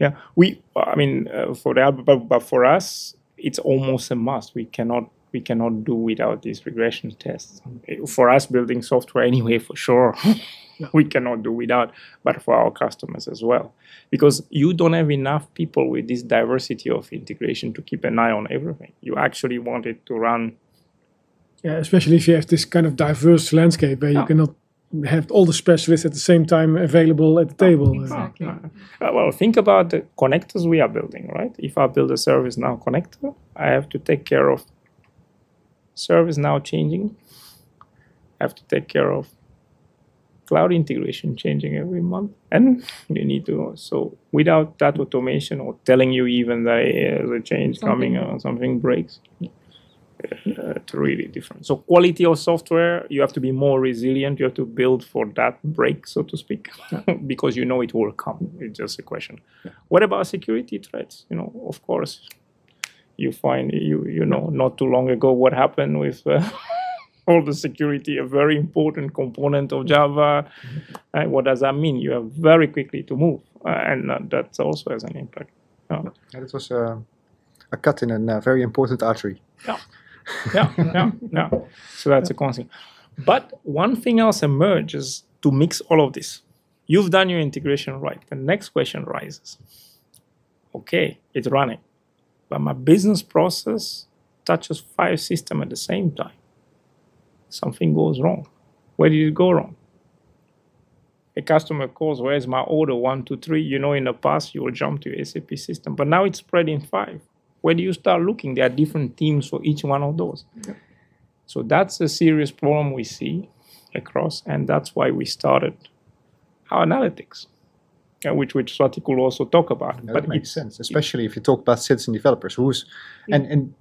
Yeah, we. I mean, uh, for that, but, but for us, it's almost a must. We cannot we cannot do without these regression tests. For us, building software anyway, for sure, we cannot do without, but for our customers as well. Because you don't have enough people with this diversity of integration to keep an eye on everything. You actually want it to run. Yeah, especially if you have this kind of diverse landscape where you Yeah. cannot have all the specialists at the same time available at the table. Exactly. Uh, well, think about the connectors we are building, right? If I build a ServiceNow connector, I have to take care of ServiceNow changing. I have to take care of cloud integration changing every month, and you need to. So without that automation or telling you even that uh, the change coming or something breaks, uh, it's really different. So quality of software, you have to be more resilient. You have to build for that break, so to speak, because you know it will come. It's just a question. What about security threats? You know, of course, you find you you know not too long ago what happened with. Uh, all the security, a very important component of Java. Uh, what does that mean? You have very quickly to move, uh, and uh, that also has an impact. Uh, And it was uh, a cut in a very important artery. yeah, yeah, yeah. So that's a constant. But one thing else emerges to mix all of this. You've done your integration right. The next question rises. Okay, it's running, but my business process touches five systems at the same time. Something goes wrong. Where did it go wrong? A customer calls, where's my order? One, two, three. You know, in the past, you will jump to your SAP system, but now it's spread in five. Where do you start looking? There are different teams for each one of those. So that's a serious problem we see across, and that's why we started our analytics, Uh, which which Swati could also talk about. Yeah, that makes it's- sense, especially if you talk about citizen developers. Who's and and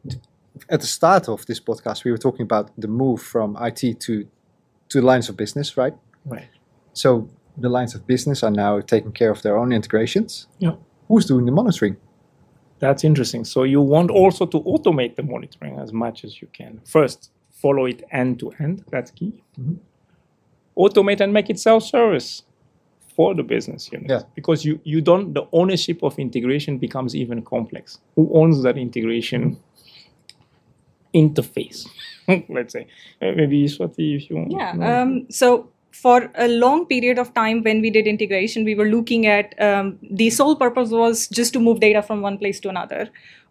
at the start of this podcast, we were talking about the move from IT to to lines of business, right? Right. So the lines of business are now taking care of their own integrations. Yeah. Who's doing the monitoring? That's interesting. So you want also to automate the monitoring as much as you can. First, follow it end to end. That's key. Mm-hmm. Automate and make it self-service for the business unit. Yeah. Because you you don't the ownership of integration becomes even complex. Who owns that integration interface? Let's say Uh, maybe Swati, if you want. Yeah. Um, so for a long period of time when we did integration, we were looking at um, the sole purpose was just to move data from one place to another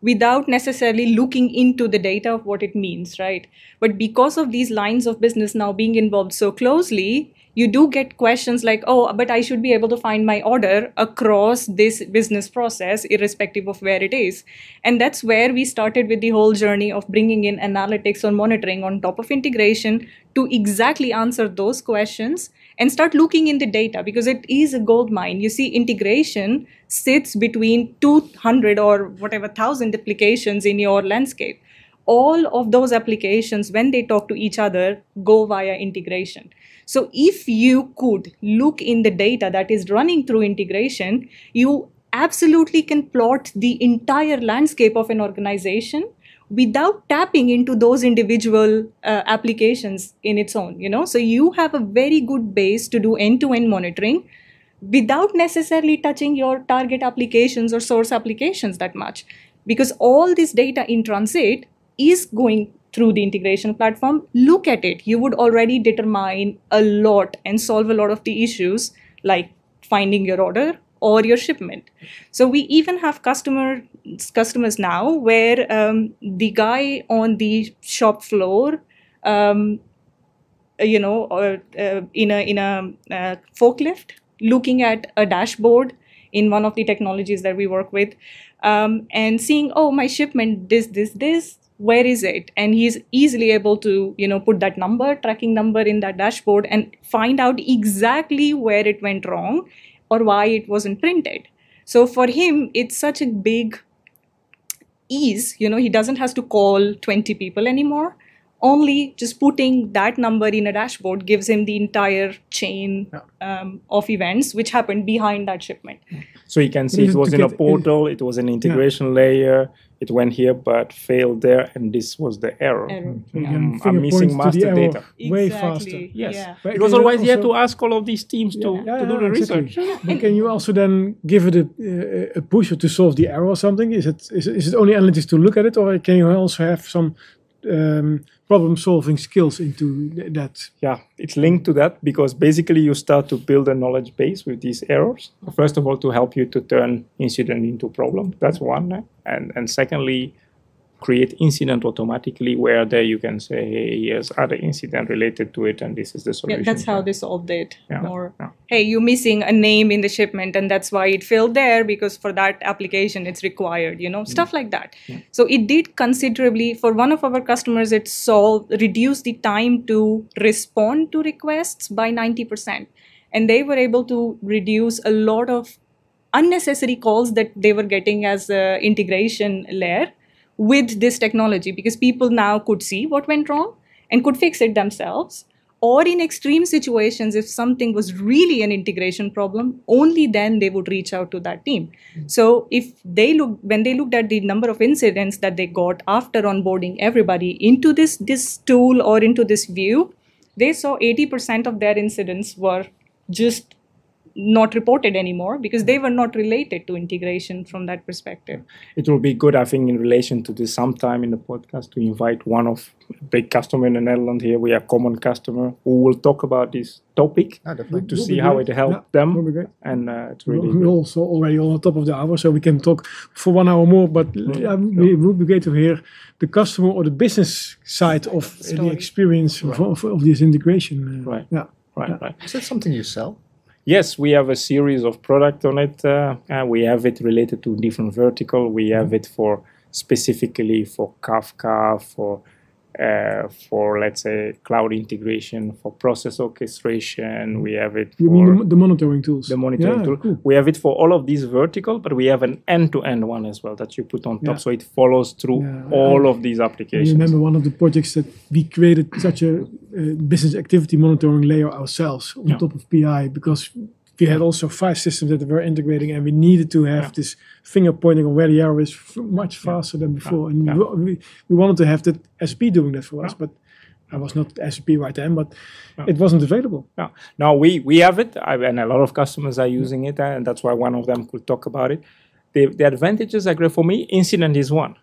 without necessarily looking into the data of what it means, right? But because of these lines of business now being involved so closely, you do get questions like, oh, but I should be able to find my order across this business process, irrespective of where it is. And that's where we started with the whole journey of bringing in analytics or monitoring on top of integration to exactly answer those questions and start looking in the data because it is a gold mine. You see, integration sits between 200 or whatever thousand applications in your landscape. All of those applications, when they talk to each other, go via integration. So, if you could look in the data that is running through integration, you absolutely can plot the entire landscape of an organization without tapping into those individual uh, applications in its own you know? So you have a very good base to do end to end monitoring without necessarily touching your target applications or source applications that much because all this data in transit is going through the integration platform look at it. You would already determine a lot and solve a lot of the issues like finding your order or your shipment. So we even have customer customers now where um, the guy on the shop floor um, you know or uh, in a in a uh, forklift looking at a dashboard in one of the technologies that we work with um, and seeing oh my shipment this this this where is it? And he's easily able to you know put that number tracking number in that dashboard and find out exactly where it went wrong or why it wasn't printed. So for him it's such a big ease you know he doesn't have to call 20 people anymore only just putting that number in a dashboard gives him the entire chain um, of events which happened behind that shipment So you can see it was in a portal, it was an integration layer, it went here but failed there, and this was the error. Error. Yeah. can Mm, I'm missing point to the master error data. way faster. Yes, Yeah. But because can you otherwise you had to ask all of these teams to, Yeah, to do yeah, the exactly. research. But can you also then give it a, uh, a push to solve the error or something? Is it, is it is it only analytics to look at it, or can you also have some um, problem solving skills into th- that. yeah, it's linked to that because basically you start to build a knowledge base with these errors. First of all, to help you to turn incident into problem. That's one, eh? and and secondly, create incident automatically where there you can say, hey, here's other incident related to it, and this is the solution Yeah, that's how they solved it. Yeah, Or yeah. hey, you're missing a name in the shipment, and that's why it failed there because for that application it's required. You know, stuff mm-hmm. like that. So it did considerably for one of our customers. It solved reduced the time to respond to requests by ninety percent, and they were able to reduce a lot of unnecessary calls that they were getting as a integration layer with this technology because people now could see what went wrong and could fix it themselves. Or in extreme situations if something was really an integration problem only then they would reach out to that team. Mm-hmm. So if they look when they looked at the number of incidents that they got after onboarding everybody into this this tool or into this view they saw 80% of their incidents were just not reported anymore because they were not related to integration from that perspective it will be good, I think, in relation to this sometime in the podcast to invite one of big customer in the Netherlands here. We have common customer who will talk about this topic Ah, definitely. to Will see how it helped Yeah, them, be great. and uh, it's We're really we're also already on the top of the hour, so we can talk for one hour more. But yeah, it would be great to hear the customer or the business side of uh, the experience of, of, of this integration. Right. Yeah. right, right. Is that something you sell? Yes, we have a series of product on it. Uh, we have it related to different vertical. We have it for specifically for Kafka, for uh, for let's say cloud integration, for process orchestration. We have it. You for mean the, the monitoring tools? the monitoring yeah, tool. Cool. We have it for all of these vertical, but we have an end-to-end one as well that you put on top, Yeah. so it follows through Yeah, all I- of these I applications. remember one of the projects that we created such a uh, business activity monitoring layer ourselves on top of PI because we had also five systems that were integrating and we needed to have Yeah. this finger pointing on where the error is f- much faster than before. And Yeah. we, we, wanted to have that SP doing that for us, but I was not SP right then, but it wasn't available. Yeah. Now we we have it, I, and a lot of customers are using it, and that's why one of them could talk about it. The, the advantages I great for me. Incident is one,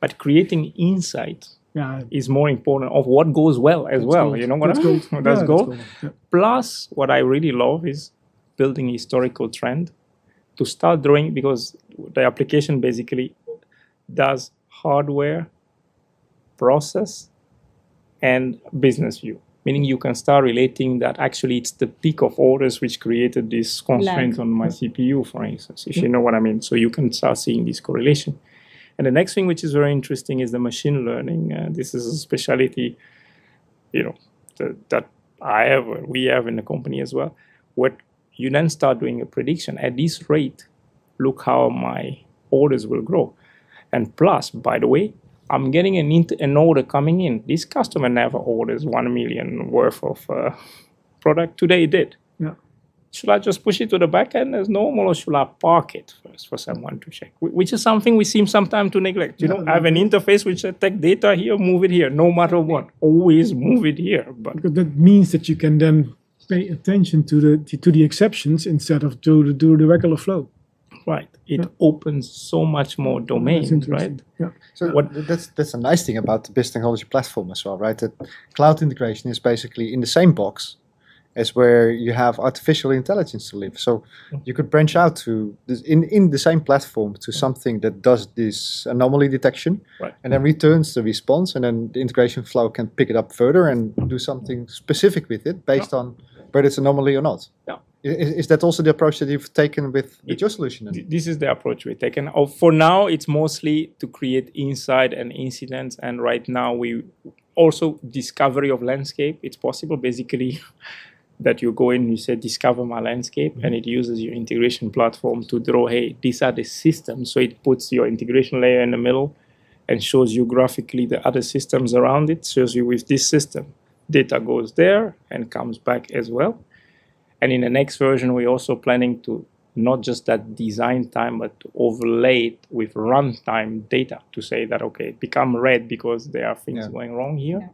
but creating insight Yeah, is more important of what goes well as well. gold. You know what That's I mean? gold. That's Yeah, gold. gold. Yeah. Plus, what I really love is building historical trend to start drawing because the application basically does hardware, process, and business view. Meaning you can start relating that actually it's the peak of orders which created this constraint on my CPU, for instance, if you know what I mean. So you can start seeing this correlation. And the next thing which is very interesting is the machine learning. Uh, this is a specialty, you know, that, that I have, we have in the company as well. What you then start doing a prediction at this rate. Look how my orders will grow. And plus, by the way, I'm getting an, int- an order coming in. This customer never orders one million worth of uh, product. Today did. Yeah. Should I just push it to the back end as normal, or should I park it first for someone to check? Which is something we seem sometimes to neglect. You know, I have an interface which says take data here, move it here, no matter what. Always move it here. But because that means that you can then pay attention to the to the exceptions instead of to the, to the regular flow. right, it opens so much more domains, right? Yeah. So What- that's that's a nice thing about the BIS technology platform as well, right? That cloud integration is basically in the same box as where you have artificial intelligence to live. So mm-hmm. you could branch out to this, in in the same platform to something that does this anomaly detection, Right. and then returns the response, and then the integration flow can pick it up further and do something specific with it based on whether it's anomaly or not. Yeah. Is, is that also the approach that you've taken with, with It- your solution? then? This is the approach we've taken. Oh, for now, it's mostly to create insight and incidents. And right now, we also discovery of landscape. It's possible, basically, that you go in, you say, discover my landscape, mm-hmm. and it uses your integration platform to draw, hey, these are the systems. So it puts your integration layer in the middle and shows you graphically the other systems around it, shows you with this system. Data goes there and comes back as well. And in the next version, we're also planning to not just that design time, but to overlay it with runtime data to say that, okay, become red because there are things Yeah. going wrong here.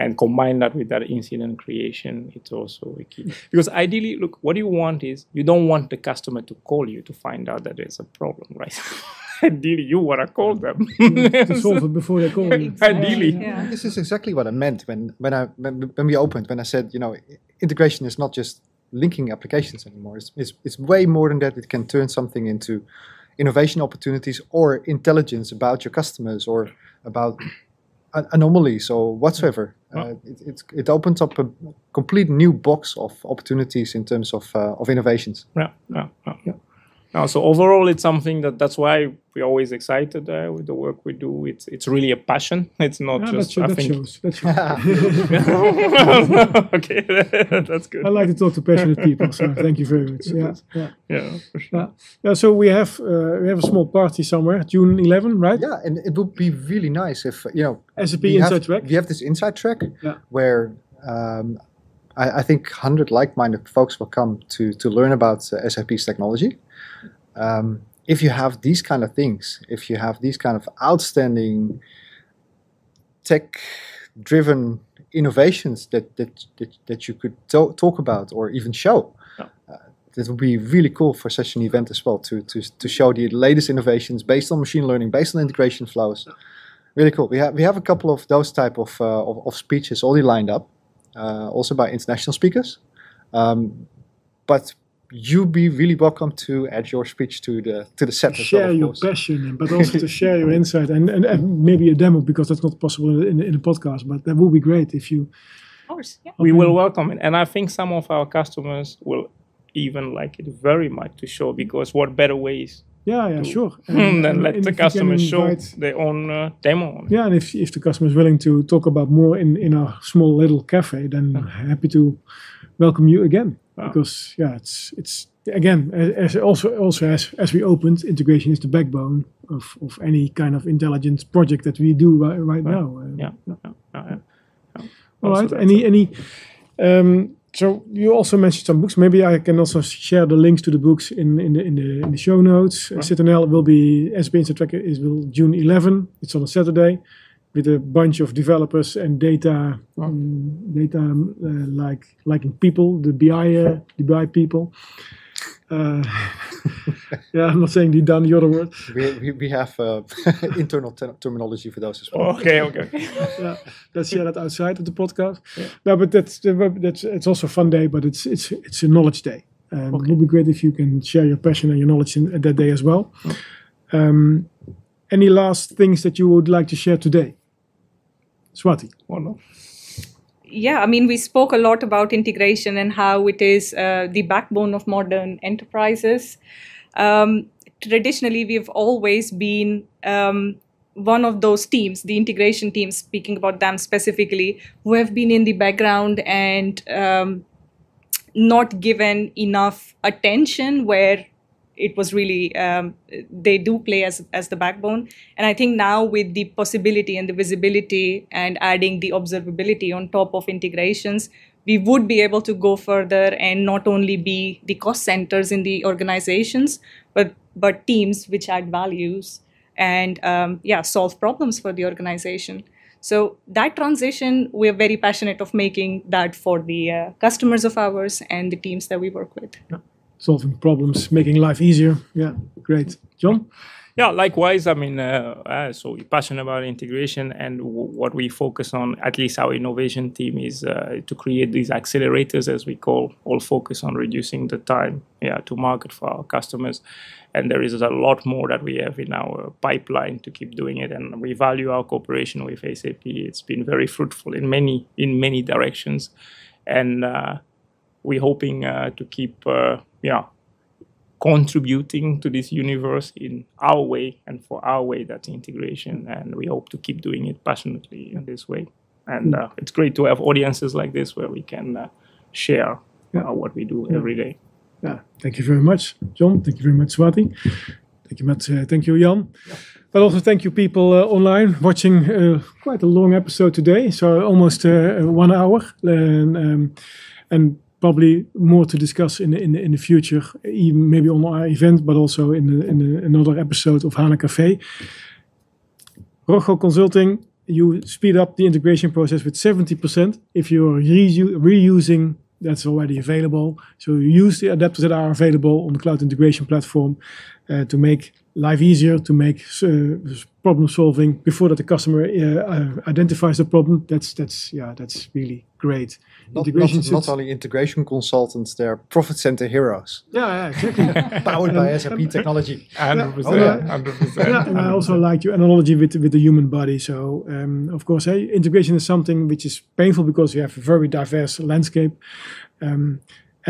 And combine that with that incident creation, it's also a key. Because ideally, look, what you want is you don't want the customer to call you to find out that there's a problem, right? Ideally, you want to call them. to solve it before they call you. Ideally. Yeah. This is exactly what I meant when when I when, when we opened when I said you know integration is not just linking applications anymore. It's, it's it's way more than that. It can turn something into innovation opportunities or intelligence about your customers or about an- anomalies or whatsoever. Uh, it, it it opens up a complete new box of opportunities in terms of uh, of innovations. Yeah, yeah, yeah. No, so overall, it's something that that's why we're always excited uh, with the work we do. It's it's really a passion. It's not Yeah, just show, I that think. shows. That shows. okay, that's good. I like to talk to passionate people, so thank you very much. Yeah, yeah. Yeah, for sure. Yeah. yeah so we have uh, we have a small party somewhere, June 11, right? Yeah, and it would be really nice if you know SAP we Inside have, Track. We have this inside track Yeah. where um, I, I think 100 like-minded folks will come to, to learn about uh, SAP's technology. Um, if you have these kind of things, if you have these kind of outstanding tech-driven innovations that, that, that, that you could to- talk about or even show, Yeah. uh, that would be really cool for such an event as well to, to, to show the latest innovations based on machine learning, based on integration flows really cool. We have we have a couple of those type of uh, of, of speeches already lined up, uh, also by international speakers. Um, but you be really welcome to add your speech to the to the set. as well, share of your course. passion, but also to share your insight and, and, and maybe a demo because that's not possible in, in a podcast. But that would be great if you. Of course. Yeah. we will welcome it, and I think some of our customers will even like it very much to show because what better ways Yeah, yeah, sure. then and let if the you customers show invite- their own uh, demo. Yeah, and if if the customer is willing to talk about more in in our small little cafe, then happy to welcome you again. Wow. Because yeah, it's it's again as also also as as we opened, integration is the backbone of of any kind of intelligent project that we do right, right now. Uh, Yeah, yeah, yeah, yeah. All Also right. Any any. Um, so you also mentioned some books. Maybe I can also share the links to the books in, in the in the in the show notes. Uh, Citadel will be SAP Inside Tracker is will June 11. It's on a Saturday, with a bunch of developers and data um, data um, uh, like liking people, the BI uh, the BI people. Uh, yeah, I'm not saying the done the other word. We, we, we have uh, internal ter- terminology for those as well. Okay, okay. yeah, let's share that outside of the podcast. No, but that's that's it's also a fun day, but it's it's it's a knowledge day. Um, It would be great if you can share your passion and your knowledge in, at that day as well. Um, any last things that you would like to share today, Swati? No. yeah, I mean, we spoke a lot about integration and how it is uh, the backbone of modern enterprises. Um, traditionally, we've always been um, one of those teams, the integration teams, speaking about them specifically, who have been in the background and um, not given enough attention where it was really um, they do play as as the backbone. And i think now with the possibility and the visibility and adding the observability on top of integrations we would be able to go further and not only be the cost centers in the organizations but but teams which add values and um, yeah solve problems for the organization. So that transition we're very passionate of making that for the uh, customers of ours and the teams that we work with Solving problems, making life easier. Yeah, great, John. Yeah, likewise. I mean, uh, uh, so we're passionate about integration, and w- what we focus on, at least our innovation team, is uh, to create these accelerators, as we call, all focus on reducing the time, yeah, to market for our customers. And there is a lot more that we have in our pipeline to keep doing it, and we value our cooperation with SAP. It's been very fruitful in many in many directions, and uh, we're hoping uh, to keep, uh, yeah contributing to this universe in our way and for our way that's integration and we hope to keep doing it passionately in this way and uh, it's great to have audiences like this where we can uh, share uh, what we do every day Yeah, thank you very much, John. Thank you very much, Swati. Thank you much. Uh, thank you, Jan. But also thank you, people uh, online watching uh, quite a long episode today. So almost uh, one hour, and, um, and probably more to discuss in the, in the, in the future, even maybe on our event, but also in, the, in the, another episode of HANA Café. Rojo Consulting, you speed up the integration process with 70% if you're reu- reusing that's already available. So you use the adapters that are available on the cloud integration platform. uh, to make life easier, to make uh, problem solving before that the customer uh, identifies the problem. That's that's yeah, that's really great. Not, not, not, only integration consultants, they're profit center heroes. Yeah, yeah exactly. Powered by SAP technology. 100%. Yeah, 100%. yeah, and I also like your analogy with, with the human body. So, um, of course, hey, integration is something which is painful because you have a very diverse landscape. Um,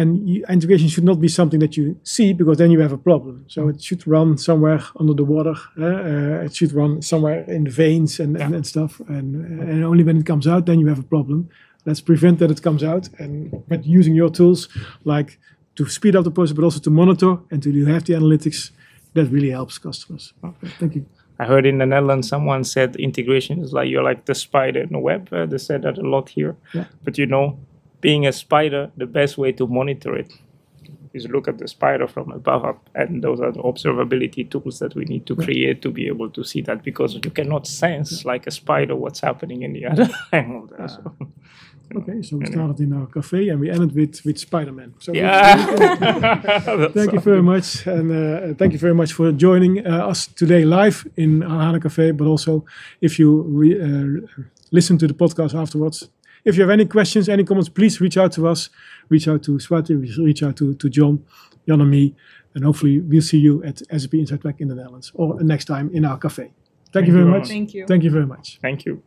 and you, integration should not be something that you see because then you have a problem. So it should run somewhere under the water. Uh, it should run somewhere in the veins and, yeah. and, and, stuff. And, and only when it comes out, then you have a problem let's prevent that it comes out. And but using your tools, like to speed up the process, but also to monitor and to have the analytics, that really helps customers. Okay, thank you. I heard in the Netherlands someone said integration is like you're like the spider in the web. Uh, they said that a lot here. Yeah. But you know, being a spider, the best way to monitor it is look at the spider from above up. And those are the observability tools that we need to create to be able to see that because you cannot sense like a spider what's happening in the other angle there. So. Okay, so we started in our cafe and we ended with, with Spider-Man. So yeah. thank you very much. And uh, thank you very much for joining uh, us today live in HANA Cafe, but also if you re, uh, listen to the podcast afterwards. If you have any questions, any comments, please reach out to us. Reach out to Swati, reach out to, to John, Jan and me. And hopefully we'll see you at SAP Inside Track in the Netherlands or next time in our cafe. Thank, thank you very much. Thank you. Thank you very much. Thank you.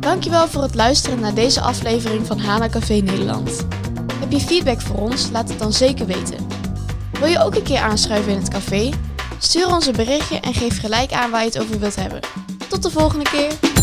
Dankjewel voor het luisteren naar deze aflevering van Hana Café Nederland. Heb je feedback voor ons? Laat het dan zeker weten. Wil je ook een keer aanschuiven in het café? Stuur ons een berichtje en geef gelijk aan waar je het over wilt hebben. Tot de volgende keer!